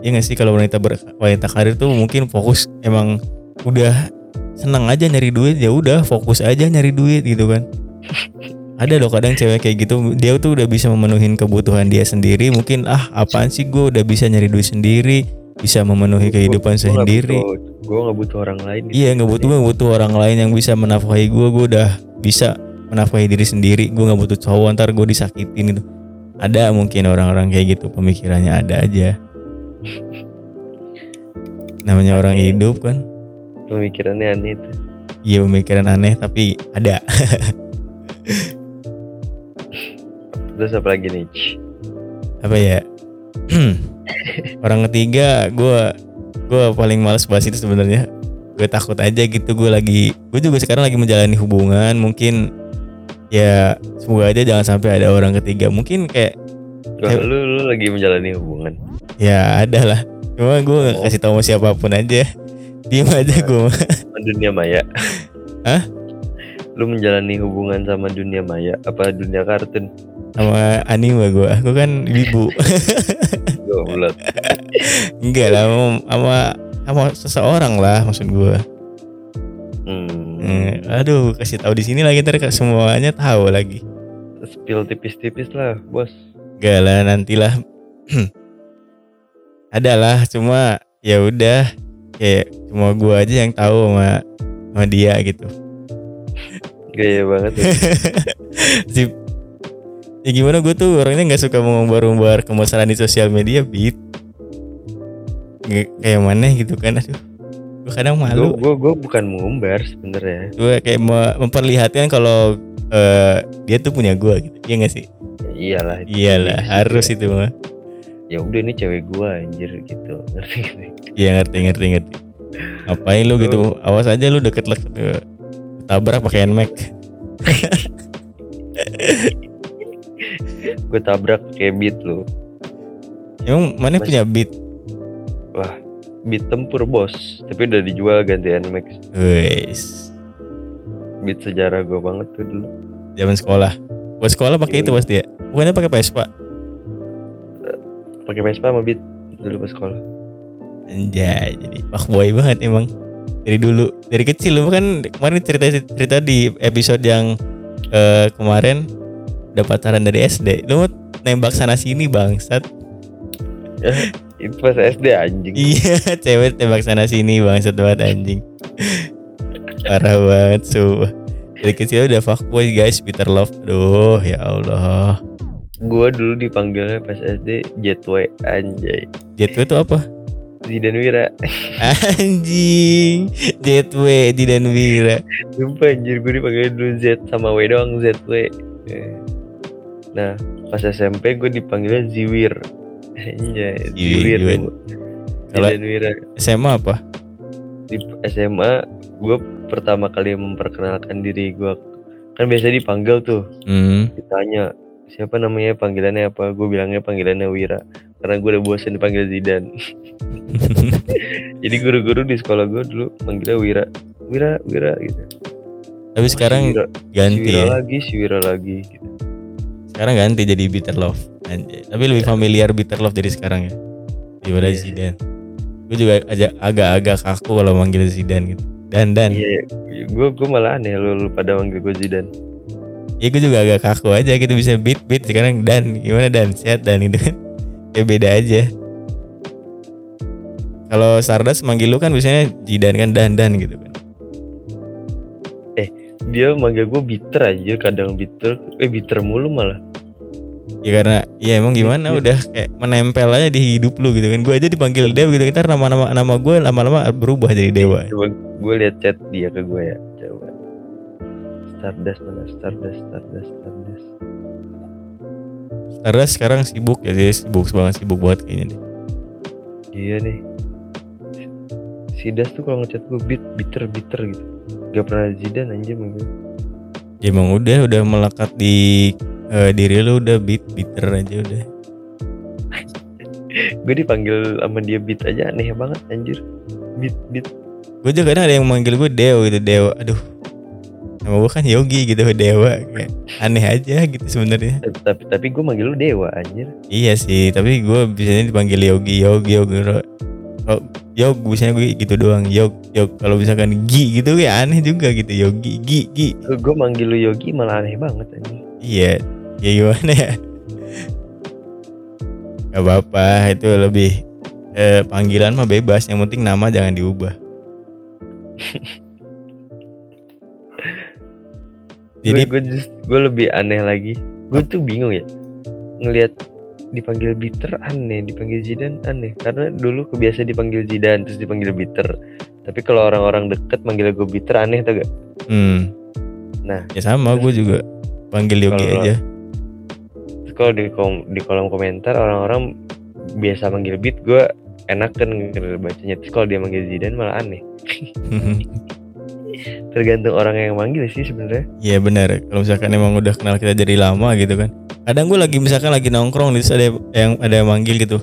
ya nggak sih kalau wanita ber, wanita karir tuh mungkin fokus emang udah senang aja nyari duit ya udah fokus aja nyari duit gitu kan ada loh kadang cewek kayak gitu dia tuh udah bisa memenuhi kebutuhan dia sendiri. Mungkin ah apaan sih gue udah bisa nyari duit sendiri bisa memenuhi kehidupan sendiri. gue nggak butuh orang lain gitu. iya nggak butuh gue butuh orang lain yang bisa menafkahi gue gue udah bisa menafkahi diri sendiri gue nggak butuh cowok ntar gue disakitin itu ada mungkin orang-orang kayak gitu pemikirannya ada aja. Namanya orang hidup kan. Pemikirannya aneh itu iya pemikiran aneh tapi ada terus apa lagi nih? Apa ya? Orang ketiga gue gue paling males bahas itu sebenarnya. Gue takut aja gitu gue lagi gue juga sekarang lagi menjalani hubungan mungkin ya semoga aja jangan sampai ada orang ketiga. Mungkin kayak Kayak- lu lu lagi menjalani hubungan? Ya ada lah. Cuma gue Oh. kasih tahu sama siapa pun aja. Diem aja gue dunia maya. Hah? lu menjalani hubungan sama dunia maya apa dunia kartun sama anime gue gue kan ibu. Goblok. Enggak lah sama- sama seseorang lah maksud gue hmm. Eh, aduh kasih tahu di sini lagi ntar semuanya tahu lagi. Spill tipis-tipis lah bos. Enggak lah nantilah. Ada lah cuma ya udah. Kayak cuma gua aja yang tahu sama sama dia gitu. Gaya banget ya. si ya gimana gue tuh orangnya nggak suka mengumbar-umbar kemesraan di sosial media beat Nggak kayak mana gitu kan aduh gue kadang gue malu gue gue bukan mengumbar sebenarnya gue kayak me- memperlihatkan kalau eh, dia tuh punya gue gitu iya gak sih Ya iyalah itu iyalah sih. harus itu mah ya udah ini cewek gua anjir gitu ngerti sih? Iya ngerti ngerti ngerti. Ngapain lu gitu? Awas aja lu deket deket tabrak pakai nmax. gue tabrak kayak beat lu Emang mana Mas- punya beat? beat tempur bos tapi udah dijual ganti Nmax Wes. beat sejarah gue banget tuh dulu Zaman sekolah. Buat sekolah pakai itu pasti ya. Bukannya pakai Vespa. pakai Vespa sama beat dulu pas sekolah Anjay, jadi fuckboy banget emang. Dari dulu, dari kecil lu kan kemarin cerita cerita di episode yang eh, kemarin udah pacaran dari SD. Lu nembak sana sini bangsat. itu pas SD anjing Iya, cewek tembak sana sini bangsat banget anjing. Parah banget sumpah. Dari kecil udah fuckboy guys, Peter Love. Aduh, ya Allah. Gue dulu dipanggilnya pas SD Jetway anjay. Jetway itu apa? Zidan Wira. Anjing. Jetway di dan Wira. Sumpah anjir gue dipanggil dulu Z sama W doang ZW. Nah pas SMP gue dipanggilnya Ziwir. Anjay, Ziwir, Ziwir. Ziwir. Kalau- Zidan Wira. SMA apa? Di SMA gue pertama kali memperkenalkan diri gue kan biasa dipanggil tuh Hmm. ditanya siapa namanya panggilannya apa gue bilangnya panggilannya Wira karena gue udah bosan dipanggil Zidan jadi guru-guru di sekolah gue dulu manggilnya Wira Wira Wira gitu Tapi Oh, sekarang si Wira, ganti si Wira ya. lagi si Wira lagi gitu Sekarang ganti jadi Bitter Love. Anjay. Tapi lebih familiar Bitter Love dari sekarang ya. Daripada Iya. Zidane. Gue juga aja agak-agak kaku kalau manggil Zidane gitu. Dan dan. iya gue gue malah aneh lu, lu pada manggil gue Zidan Ya gue juga agak kaku aja gitu bisa beat beat sekarang dan gimana dan sehat dan itu kan. Ya beda aja. Kalau Stardust manggil lu kan biasanya Zidane kan dan dan gitu kan. Dia manggil gue bitter aja kadang bitter eh bitter mulu malah Ya karena ya emang gimana Iya. udah kayak menempel aja di hidup lu gitu kan. Gue aja dipanggil Dew gitu ntar nama-nama nama gue lama-lama berubah jadi Dewa. coba gue liat chat dia ke gue ya coba Stardust mana Stardust Stardust Stardust Stardust sekarang sibuk ya sih, sibuk banget sibuk banget kayaknya deh. iya nih si Das tuh kalau ngechat gue bit bitter bitter gitu gak pernah Zidane anjir manggil Ya emang udah udah melekat di eh, diri lu udah beat bitter aja udah. gue dipanggil sama dia beat aja aneh banget anjir beat beat Gue juga kadang ada yang manggil gue Dewa gitu Dewa. Aduh. Nama gue kan Yogi gitu Dewa kayak aneh aja gitu sebenarnya. Eh, tapi tapi gue manggil lu dewa anjir Iya sih, tapi gue biasanya dipanggil Yogi, Yogi, Yogi. Kalau Yog biasanya gue gitu doang. Yog, Yog. Kalau misalkan Gi gitu kayak aneh juga gitu. Yogi, Gi, Gi. gue manggil lu Yogi malah aneh banget anjir Iya, ya gimana ya? Gak apa-apa, itu lebih eh, panggilan mah bebas. Yang penting nama jangan diubah. Jadi gue gue gue lebih aneh lagi gue tuh bingung ya ngelihat dipanggil bitter aneh dipanggil Zidane aneh. Karena dulu kebiasa dipanggil Zidane terus dipanggil bitter. Tapi kalau orang-orang deket manggil gue bitter aneh tuh gak? Hmm, nah. Ya sama gue juga panggil Yogi aja. kalau di kom- di kolom komentar orang-orang biasa manggil beat gue enakan gitu bacanya. Terus kalau dia manggil Zidane malah aneh tergantung orang yang manggil sih sebenarnya Iya benar. Kalau misalkan emang udah kenal kita dari lama gitu kan. Kadang gue lagi misalkan lagi nongkrong terus ada yang ada yang manggil gitu.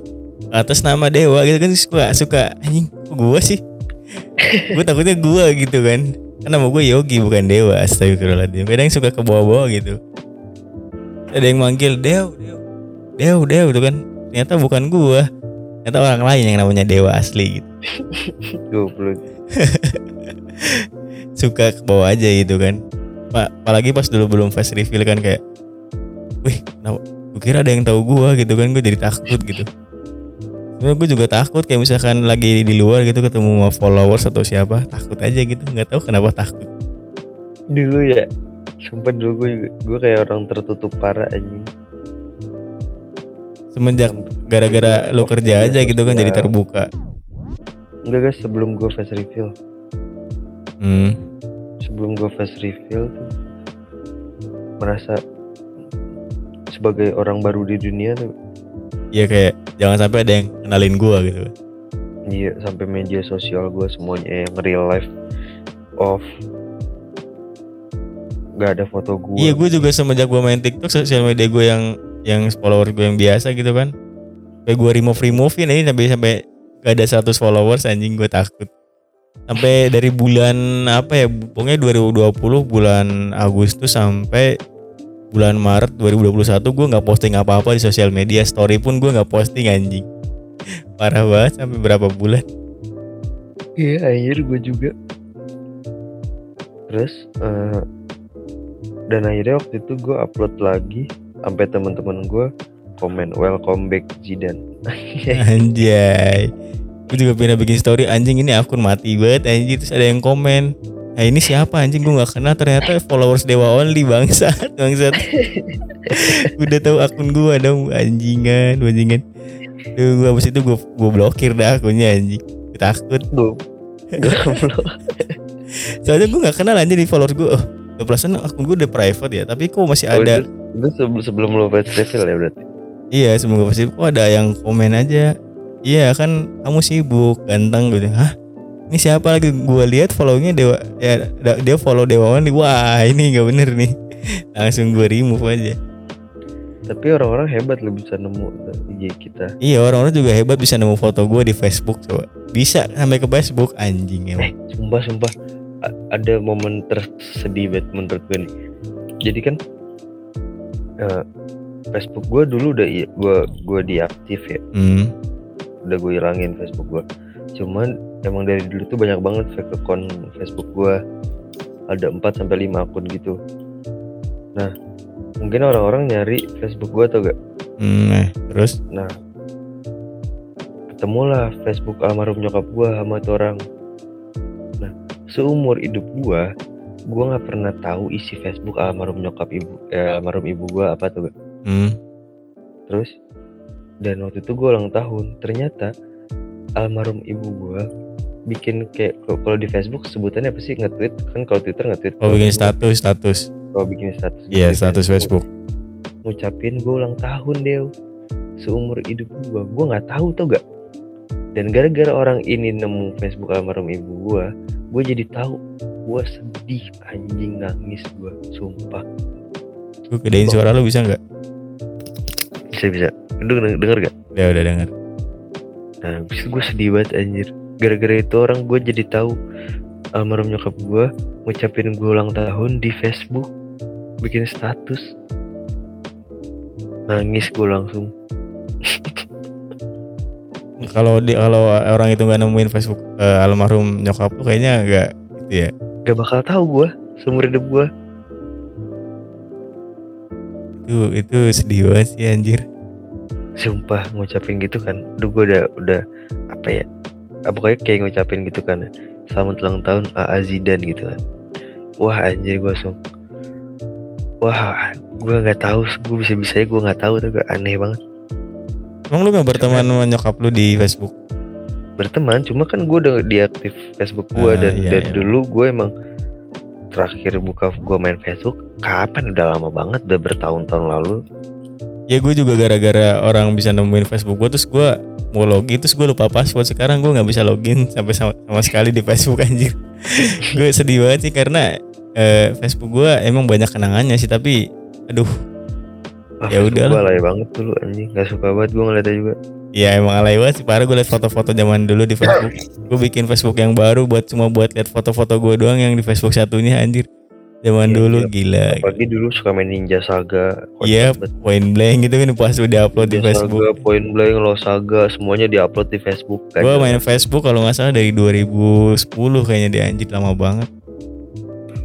Atas nama Dewa gitu kan suka suka anjing gue sih. gue takutnya gue gitu kan. Kan nama gue Yogi bukan Dewa. Astagfirullahaladzim. Kadang suka ke bawah-bawah gitu. Ada yang manggil Dew, Dew, Dew, Dew gitu kan. Ternyata bukan gue. Ternyata orang lain yang namanya Dewa asli gitu. goblok suka ke bawah aja gitu kan. Pak, apalagi pas dulu belum face reveal kan kayak wih kenapa gue kira ada yang tahu gua gitu kan gue jadi takut gitu. Sebenernya gue juga takut kayak misalkan lagi di luar gitu ketemu sama followers atau siapa takut aja gitu nggak tahu kenapa takut. Dulu ya sumpah dulu gue gue kayak orang tertutup parah anjing. Semenjak gara-gara lo kerja aja gitu kan jadi terbuka. Enggak guys sebelum gue face reveal hmm. sebelum gue face reveal tuh merasa sebagai orang baru di dunia tuh ya kayak jangan sampai ada yang kenalin gua gitu iya sampai media sosial gue semuanya yang real life off nggak ada foto gue Iya gue juga semenjak gue main TikTok sosial media gue yang yang follower gue yang biasa gitu kan. Kayak gue remove removein ini sampai sampai gak ada 100 followers anjing gue takut. Sampai dari bulan apa ya pokoknya 2020 bulan Agustus sampai bulan Maret 2021 gue nggak posting apa-apa di sosial media story pun gue nggak posting anjing. Parah banget sampai berapa bulan. iya akhir gue juga terus eh, dan akhirnya waktu itu gue upload lagi sampai teman-teman gue komen welcome back Zidan Anjay. Gue juga pernah bikin story anjing ini akun mati banget anjing terus ada yang komen nah ini siapa anjing? Gue nggak kenal ternyata followers dewa only bangsat bangsat. Udah tahu akun gue dong anjingan anjingan. Duh, gue abis itu gue gue blokir dah akunnya anjing. Gua takut. Gue soalnya gue nggak kenal anjing di followers gue oh perasaan akun gue udah private ya tapi kok masih Oh, ada? itu, itu sebelum, lo reveal ya berarti. iya semoga pasti kok ada yang komen aja iya kan kamu sibuk ganteng gitu. Hah? Ini siapa lagi? Gue lihat follownya dewa ya dia follow dewa only wah ini nggak bener nih. Langsung gue remove aja. Tapi orang-orang hebat lo bisa nemu IG kita. iya orang-orang juga hebat bisa nemu foto gue di Facebook coba. Bisa sampai ke Facebook anjing Eh, emang. sumpah sumpah. A- ada momen tersedih banget menurut gue nih. Jadi kan eh, Facebook gue dulu udah gue gue diaktif ya, hmm. Udah gue hilangin Facebook gue. Cuman emang dari dulu tuh banyak banget fake account Facebook gue. Ada 4 sampai 5 akun gitu. Nah, mungkin orang-orang nyari Facebook gue atau gak? Hmm, eh, terus Nah, ketemulah Facebook almarhum nyokap gua sama tuh orang. Nah, seumur hidup gua, gua nggak pernah tahu isi Facebook almarhum nyokap ibu, eh, almarhum ibu gua apa tuh. Gak? hmm. Terus, dan waktu itu gua ulang tahun, ternyata almarhum ibu gua bikin kayak kalau- di Facebook sebutannya apa sih? Nge-tweet? Kan kalau Twitter nge-tweet. Oh bikin status status. Kalau bikin status. Iya di status Facebook. Ngucapin gue ulang tahun Dew seumur hidup gue gue nggak tahu tuh gak dan gara-gara orang ini nemu Facebook almarhum ibu gue gue jadi tahu gue sedih anjing nangis gue sumpah. Gue gedein suara lu bisa nggak bisa bisa. Denger, denger gak? Udah udah denger. Nah gue sedih banget anjir. Gara-gara itu orang gue jadi tahu almarhum nyokap gue ngucapin gue ulang tahun di Facebook. Bikin status. Nangis gue langsung. Kalau di kalau orang itu nggak nemuin Facebook eh, almarhum nyokap lu kayaknya nggak gitu ya. Gak bakal tahu gue seumur hidup gue itu itu sedih banget sih anjir. Sumpah ngucapin gitu kan. Duh gue udah udah apa ya? Ah, pokoknya kayak ngucapin gitu kan. Selamat ulang tahun AA Zidane gitu kan. Wah anjir gue langsung wah gue nggak tahu gue bisa bisanya gue nggak tahu tuh gak aneh banget. Emang lu nggak berteman sama nyokap lu di Facebook? Berteman cuma kan gue udah diaktif Facebook gue Ah, dan iya, dari iya. dulu gue emang terakhir buka gue main Facebook kapan? Udah lama banget udah bertahun-tahun lalu. Ya gue juga gara-gara orang bisa nemuin Facebook gue terus gue mau login terus gue lupa password. Sekarang gue nggak bisa login sampai sama, sama sekali di Facebook anjir. Gue sedih banget sih karena eh, Facebook gue emang banyak kenangannya sih tapi aduh. Ah, Ya gue alay banget dulu anjing. Nggak suka banget gue ngeliatnya juga ya emang alay banget sih parah gue liat foto-foto zaman dulu di Facebook gue bikin Facebook yang baru buat cuma buat liat foto-foto gue doang yang di Facebook satunya anjir zaman Iya, dulu iya. gila apalagi dulu suka main Ninja Saga Iya, banget. point blank gitu kan pas udah upload di Ninja Facebook Saga, Point Blank, Lo Saga, semuanya diupload di Facebook kan. Gue main Facebook kalau nggak salah dari 2010 kayaknya dia anjir lama banget.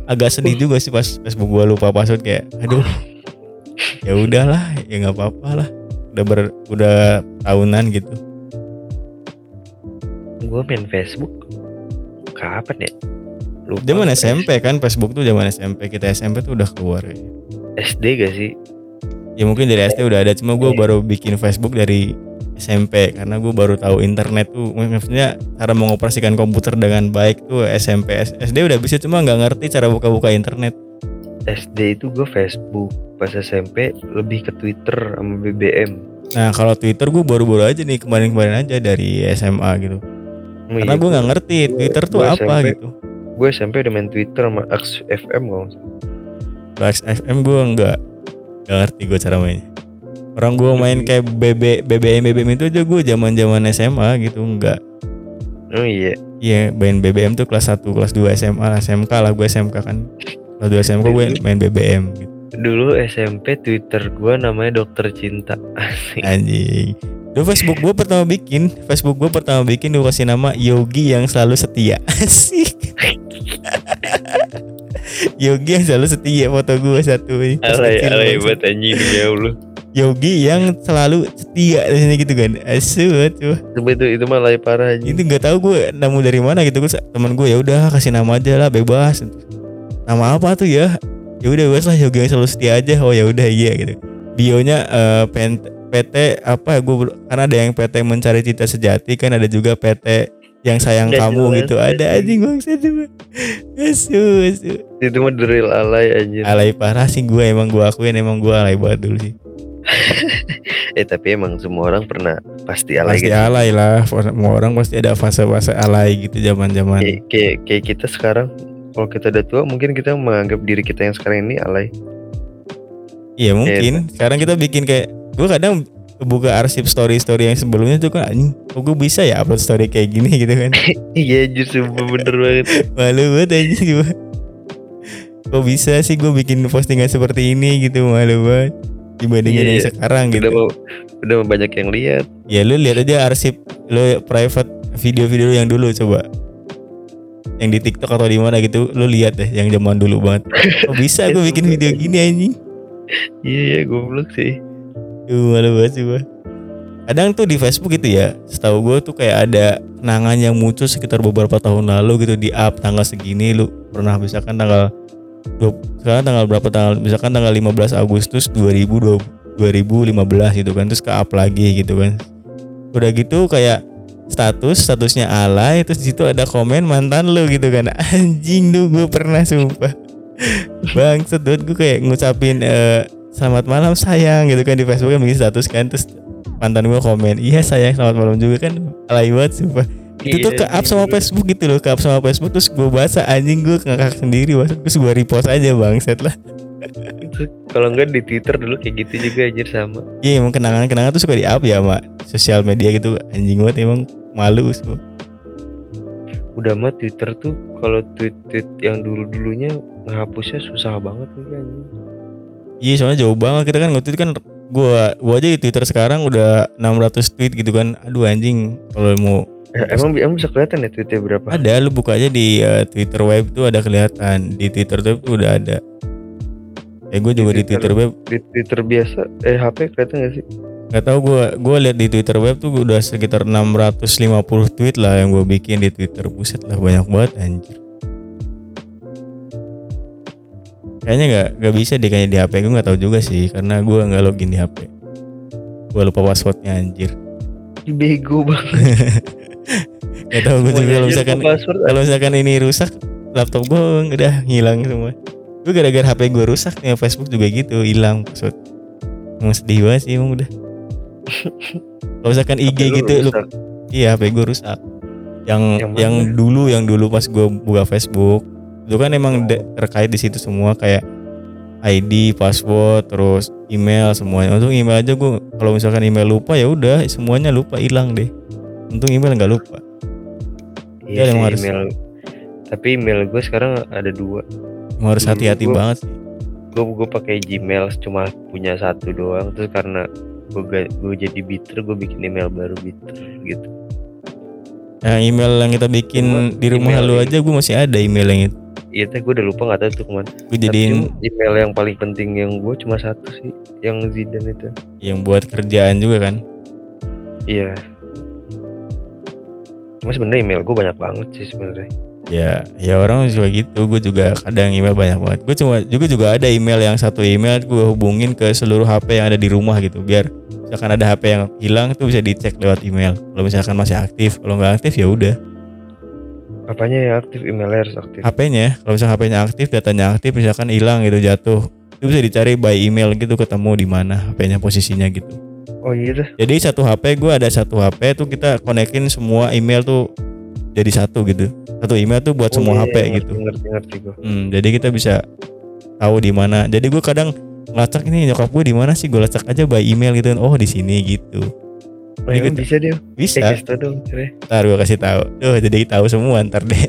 Agak sedih juga sih pas Facebook gue lupa password kayak, aduh, ya udahlah, ya nggak apa-apa lah. Udah ber, udah tahunan gitu. Gue main Facebook kapan ya? Lupa. Zaman SMP kan Facebook tuh zaman SMP kita SMP tuh udah keluar ya. SD gak sih? Ya mungkin dari SD udah ada, cuma gue baru bikin Facebook dari SMP karena gue baru tahu internet tuh maksudnya cara mengoperasikan komputer dengan baik tuh SMP SD udah bisa cuma nggak ngerti cara buka-buka internet SD itu gue Facebook. Pas SMP lebih ke Twitter sama BBM. Nah kalau Twitter gue baru-baru aja nih kemarin-kemarin aja dari SMA gitu. Oh Karena iya, gue nggak ngerti gua- Twitter tuh apa SMP. gitu. Gue SMP udah main Twitter sama XFM kalau nggak salah. Flash FM gue nggak nggak ngerti gue cara mainnya. Orang gue main kayak BB BBM BBM itu aja gue zaman zaman SMA gitu nggak. Oh iya. Iya main BBM tuh kelas 1 kelas 2 SMA SMK lah gue SMK kan. Kelas 2 SMK gue main BBM gitu. Dulu SMP Twitter gue namanya Dokter Cinta. Asik. Anjing. Dulu Facebook gue pertama bikin, Facebook gue pertama bikin gue kasih nama Yogi yang selalu setia. Asik. Yogi yang selalu setia foto gue satu ini. Alay alay banget anjing demi Allah. Yogi yang selalu setia di sini gitu kan asu tuh itu itu, itu mah lay parah aja itu nggak tahu gue nemu dari mana gitu gue teman gue ya udah kasih nama aja lah bebas nama apa tuh ya? Ya udah bebas lah Yogi yang selalu setia aja. Oh ya udah iya gitu. Bionya eh, pen- PT apa gue karena ada yang PT mencari cita sejati kan ada juga PT yang sayang Nggak kamu jelas, gitu. ada anjing bangsa tuh asu asu itu mah drill alay anjir alay parah sih gue emang gue akuin emang gue alay banget dulu sih. Eh tapi emang semua orang pernah pasti alay pasti gitu alay lah. Semua orang pasti ada fase-fase alay gitu zaman zaman kayak kayak kita sekarang kalau kita udah tua mungkin kita menganggap diri kita yang sekarang ini alay. Iya mungkin. Sekarang kita bikin kayak gue kadang buka arsip story story yang sebelumnya tuh kan anjing kok gue bisa ya upload story kayak gini? gitu kan. Iya justru bener banget. Malu banget anjing gue kok bisa sih gue bikin postingan seperti ini gitu malu banget dibandingin Iya, yang iya. sekarang udah gitu. mau udah mau banyak yang lihat. Ya lu lihat aja arsip lu private video-video yang dulu coba yang di TikTok atau di mana gitu lu lihat deh yang zaman dulu banget kok bisa gue bikin video gini anjing iya iya goblok sih Duh, malu banget sih gue. Kadang tuh di Facebook gitu ya, setahu gue tuh kayak ada kenangan yang muncul sekitar beberapa tahun lalu gitu di up tanggal segini lu pernah misalkan tanggal dua- sekarang tanggal berapa tanggal misalkan tanggal 15 Agustus 2020 2015 gitu kan terus ke up lagi gitu kan. Udah gitu kayak status statusnya alay terus di situ ada komen mantan lu gitu kan. Anjing lu gue pernah sumpah. Bang sedot gue kayak ngucapin eh, selamat malam sayang gitu kan di Facebook kan bikin status kan terus mantan gue komen iya sayang selamat malam juga kan. Alay banget sumpah. Itu tuh ke Iya, up sama iya. Facebook gitu loh ke up sama Facebook terus gue baca anjing gue ngakak sendiri terus gue repost aja bangset lah Itu kalau enggak di Twitter dulu kayak gitu juga anjir sama. Iya emang kenangan-kenangan tuh suka di up ya sama sosial media gitu. Anjing banget emang malu semua. Udah mah Twitter tuh kalau tweet-tweet yang dulu-dulunya ngehapusnya susah banget nih kan Iya soalnya jauh banget. Kita kan nge-tweet kan gua gua aja di Twitter sekarang udah 600 tweet gitu kan. Aduh anjing kalau mau Eh, emang emang bisa kelihatan ya tweetnya berapa? Ada lu buka aja di eh, Twitter web tuh ada kelihatan. Di Twitter web tuh udah ada. Eh gue juga di Twitter. Twitter web di Twitter biasa eh HP kelihatan gak sih nggak tahu gua gua lihat di Twitter web tuh udah sekitar 650 tweet lah yang gua bikin di Twitter buset lah banyak banget anjir. Kayaknya nggak nggak bisa deh kayaknya di HP gue nggak tahu juga sih karena gua nggak login di HP. Gua lupa passwordnya anjir. Bego banget Gak tahu gue juga kalau misalkan kalau misalkan ini rusak laptop gue udah ngilang semua. Gue gara-gara HP gue rusak nih Facebook juga gitu hilang password. Emang sedih banget sih emang udah. kalau misalkan IG HP gitu lu iya HP gue rusak. Yang Yang yang, mana? dulu yang dulu pas gue buka Facebook itu kan emang de- terkait di situ semua kayak ID, password, terus email semuanya. Untung email aja gue kalau misalkan email lupa ya udah semuanya lupa hilang deh. Untung email nggak lupa. iya Ya, sih, emang harus- email tapi email gue sekarang ada dua harus Dulu hati-hati gua- banget. sih. gue gue pakai Gmail cuma punya satu doang. Terus karena gue gue jadi bitter gue bikin email baru bitter gitu. Yang email yang kita bikin Cuma di rumah lu aja gue masih ada email yang itu. iya teh gue udah lupa nggak tahu tuh ke mana. Gue jadiin email yang paling penting yang gue cuma satu sih yang Zidane itu. Yang buat kerjaan juga kan. iya. Cuma sebenarnya email gue banyak banget sih sebenarnya Ya, ya orang juga gitu. Gue juga kadang email banyak banget. Gue cuma juga juga ada email yang satu email gue hubungin ke seluruh HP yang ada di rumah gitu. Biar misalkan ada HP yang hilang itu bisa dicek lewat email. Kalau misalkan masih aktif, kalau nggak aktif ya udah. apanya yang aktif emailnya harus aktif HP-nya, kalau misalkan HP-nya aktif, datanya aktif, misalkan hilang gitu jatuh, itu bisa dicari by email gitu ketemu di mana HP-nya posisinya gitu. oh iya Jadi satu HP gue ada satu HP tuh kita konekin semua email tuh jadi satu gitu. Satu email tuh buat Oh, semua iya, HP ngerti, gitu. ngerti ngerti gue Hmm, jadi kita bisa tahu di mana. Jadi gue kadang ngelacak ini nyokap gue di mana sih gue lacak aja by email gitu. Oh di sini gitu. oh, Jadi kita- bisa dia Bisa. eh dong. Ntar gue kasih tahu. Tuh jadi tahu semua ntar deh.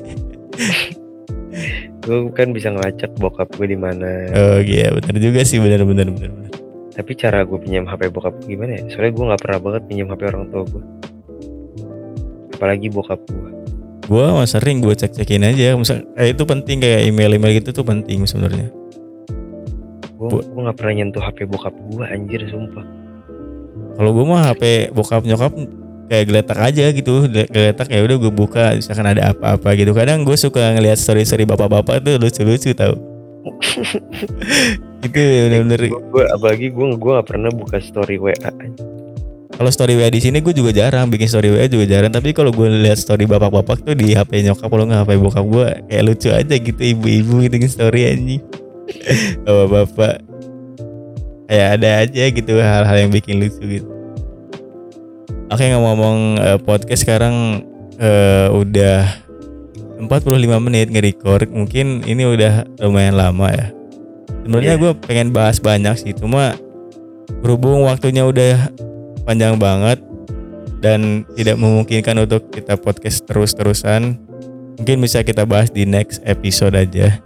gue kan bisa ngelacak bokap gue di mana Oh iya benar juga sih benar benar. benar. tapi cara gue pinjam HP bokap gue gimana ya soalnya gue nggak pernah banget pinjam HP orang tua gue apalagi bokap gue Gue mah sering gue cek cekin aja. Misal eh, itu penting kayak email email gitu tuh penting sebenarnya. gue Gue nggak pernah nyentuh HP bokap gue anjir sumpah. Kalau gue mah HP bokap nyokap kayak geletak aja gitu, Gele- geletak ya udah gue buka misalkan ada apa-apa gitu. Kadang gue suka ngelihat story-story bapak-bapak tuh lucu-lucu tau. itu bener-bener Gue apalagi gue gue nggak pernah buka story WA. Kalau story WA di sini gue juga jarang bikin story WA juga jarang. Tapi kalau gue lihat story bapak-bapak tuh di HP nyokap kalau nggak HP bokap gue kayak lucu aja gitu ibu-ibu gitu story anjing. Bapak-bapak. Kayak ada aja gitu hal-hal yang bikin lucu gitu. Oke ngomong-ngomong eh, podcast sekarang eh, udah 45 menit nge-record. Mungkin ini udah lumayan lama ya. Sebenarnya Iya. gue pengen bahas banyak sih cuma berhubung waktunya udah panjang banget dan tidak memungkinkan untuk kita podcast terus-terusan. Mungkin bisa kita bahas di next episode aja.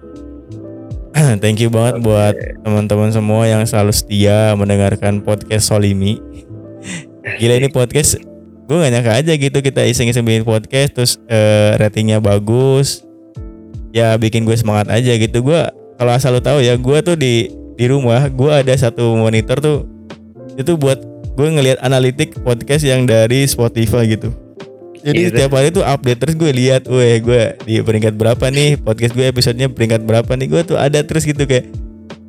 Thank you banget buat teman-teman semua yang selalu setia mendengarkan podcast Solimi. Gila ini podcast gue gak nyangka aja gitu kita iseng-iseng bikin podcast terus eh, ratingnya bagus. Ya bikin gue semangat aja gitu. Gue kalau asal lu tahu ya gue tuh di di rumah gue ada satu monitor tuh itu buat gue ngelihat analitik podcast yang dari Spotify gitu. Jadi Iya, setiap hari tuh update terus gue lihat, weh gue di peringkat berapa nih? Podcast gue episodenya peringkat berapa nih? Gue tuh ada terus gitu kayak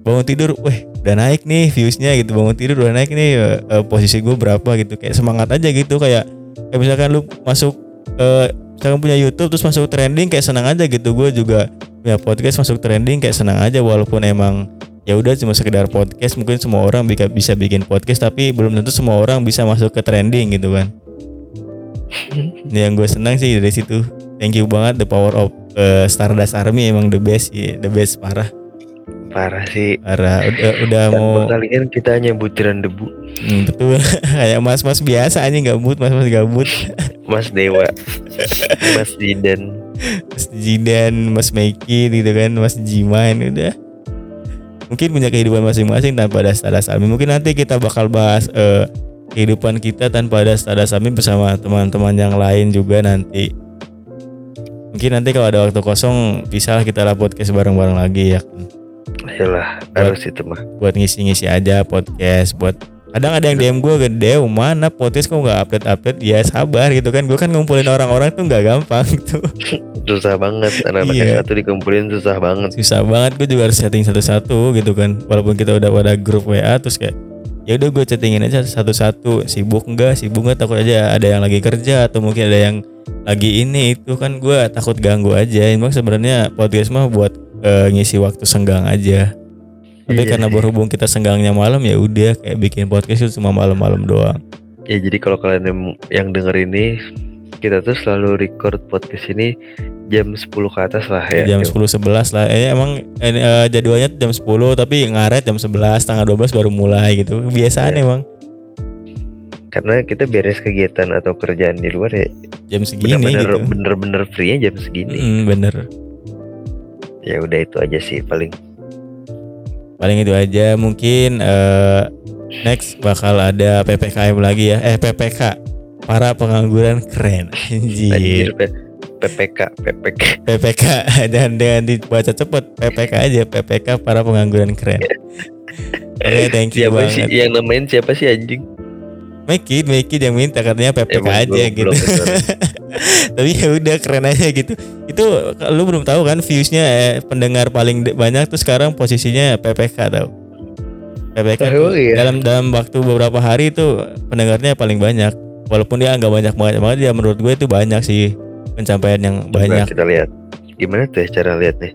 bangun tidur, weh udah naik nih viewsnya gitu. Bangun tidur udah naik nih eh, posisi gue berapa? gitu. Kayak semangat aja gitu kayak kayak misalkan lu masuk eh misalkan punya YouTube terus masuk trending kayak senang aja gitu. Gue juga punya podcast masuk trending kayak senang aja walaupun emang ya udah cuma sekedar podcast mungkin semua orang bisa bisa bikin podcast tapi belum tentu semua orang bisa masuk ke trending gitu kan ini yang gue senang sih dari situ thank you banget the power of uh, Stardust Army emang the best ya the best parah Parah sih. parah udah, udah Dan mau kalian kita hanya butiran debu. Hmm, betul kayak mas-mas biasa aja gabut mas-mas gabut Mas Dewa, Mas Jidan. Mas Jidan, Mas Meiki gitu kan, Mas Jiman udah. Mungkin punya kehidupan masing-masing tanpa ada Stardust Army. Mungkin nanti kita bakal bahas eh, kehidupan kita tanpa ada Stardust Army bersama teman-teman yang lain juga nanti. Mungkin nanti kalau ada waktu kosong bisa kita lah podcast bareng-bareng lagi ya kan. Yalah, harus itu mah. Buat ngisi-ngisi aja podcast buat kadang ada yang DM gue ke Dew mana podcast kok nggak update update ya sabar gitu kan. Gue kan ngumpulin orang-orang tuh nggak gampang gitu. Susah banget. Anak-anak Iya. satu dikumpulin susah banget. susah banget. Gue juga harus setting satu-satu gitu kan. Walaupun kita udah pada grup WA terus kayak ya udah gue chattingin aja satu-satu. Sibuk enggak sibuk enggak takut aja ada yang lagi kerja atau mungkin ada yang lagi ini. Itu kan gue takut ganggu aja. Emang sebenarnya podcast mah buat eh, ngisi waktu senggang aja tapi Iya karena sih. berhubung kita senggangnya malam ya udah kayak bikin podcast itu cuma malam-malam doang Ya jadi kalau kalian yang, yang denger ini kita tuh selalu record podcast ini jam 10 ke atas lah ya. jam 10 11 lah eh, emang eh, eh, jadwalnya jam 10 tapi ngaret jam 11 tanggal 12 baru mulai gitu biasaan Iya. emang Karena kita beres kegiatan atau kerjaan di luar ya jam segini bener-bener gitu bener-bener free jam segini. Mm, bener Ya udah itu aja sih paling. Paling itu aja mungkin eh, next bakal ada ppkm lagi ya. Eh ppk para pengangguran keren. Anjir. Anjir PPK PPK. ppk dan dengan dibaca cepet. Ppk aja ppk para pengangguran keren. Oke thank you Siapa sih yang namain siapa sih anjing? Make it yang minta katanya ppk Emang aja belum- gitu. belum tapi ya udah keren aja gitu. Itu lu belum tahu kan viewsnya eh, pendengar paling banyak tuh sekarang posisinya PPK tau. PPK tuh iya. dalam dalam waktu beberapa hari itu pendengarnya paling banyak. Walaupun dia nggak banyak banget banget ya menurut gue itu banyak sih pencapaian yang Coba banyak. kita lihat. Gimana tuh ya cara lihat nih?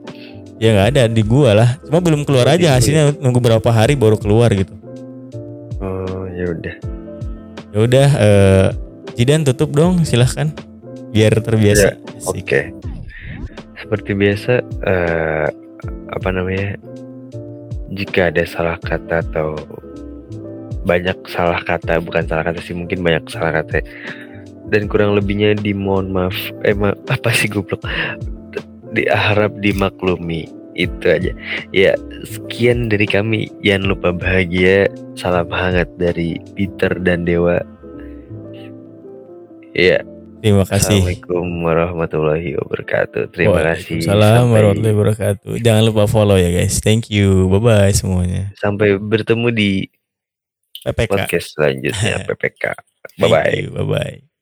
ya nggak ada di gua lah. Cuma belum keluar aja hasilnya nunggu berapa hari baru keluar gitu. Oh ya udah. Ya udah eh Jidan tutup dong silahkan biar terbiasa Asik. Oke. Seperti biasa eh apa namanya? Jika ada salah kata atau banyak salah kata, bukan salah kata sih, mungkin banyak salah kata. Dan kurang lebihnya dimohon maaf. Eh ma- apa sih goblok? Diharap dimaklumi. Itu aja. Ya, sekian dari kami. Jangan lupa bahagia. Salam hangat dari Peter dan Dewa. Ya, Terima kasih. Assalamualaikum warahmatullahi wabarakatuh. Terima kasih. Salam warahmatullahi wabarakatuh. Jangan lupa follow ya guys. Thank you. Bye bye semuanya. Sampai bertemu di PPK. podcast selanjutnya PPK. Bye bye. Bye bye.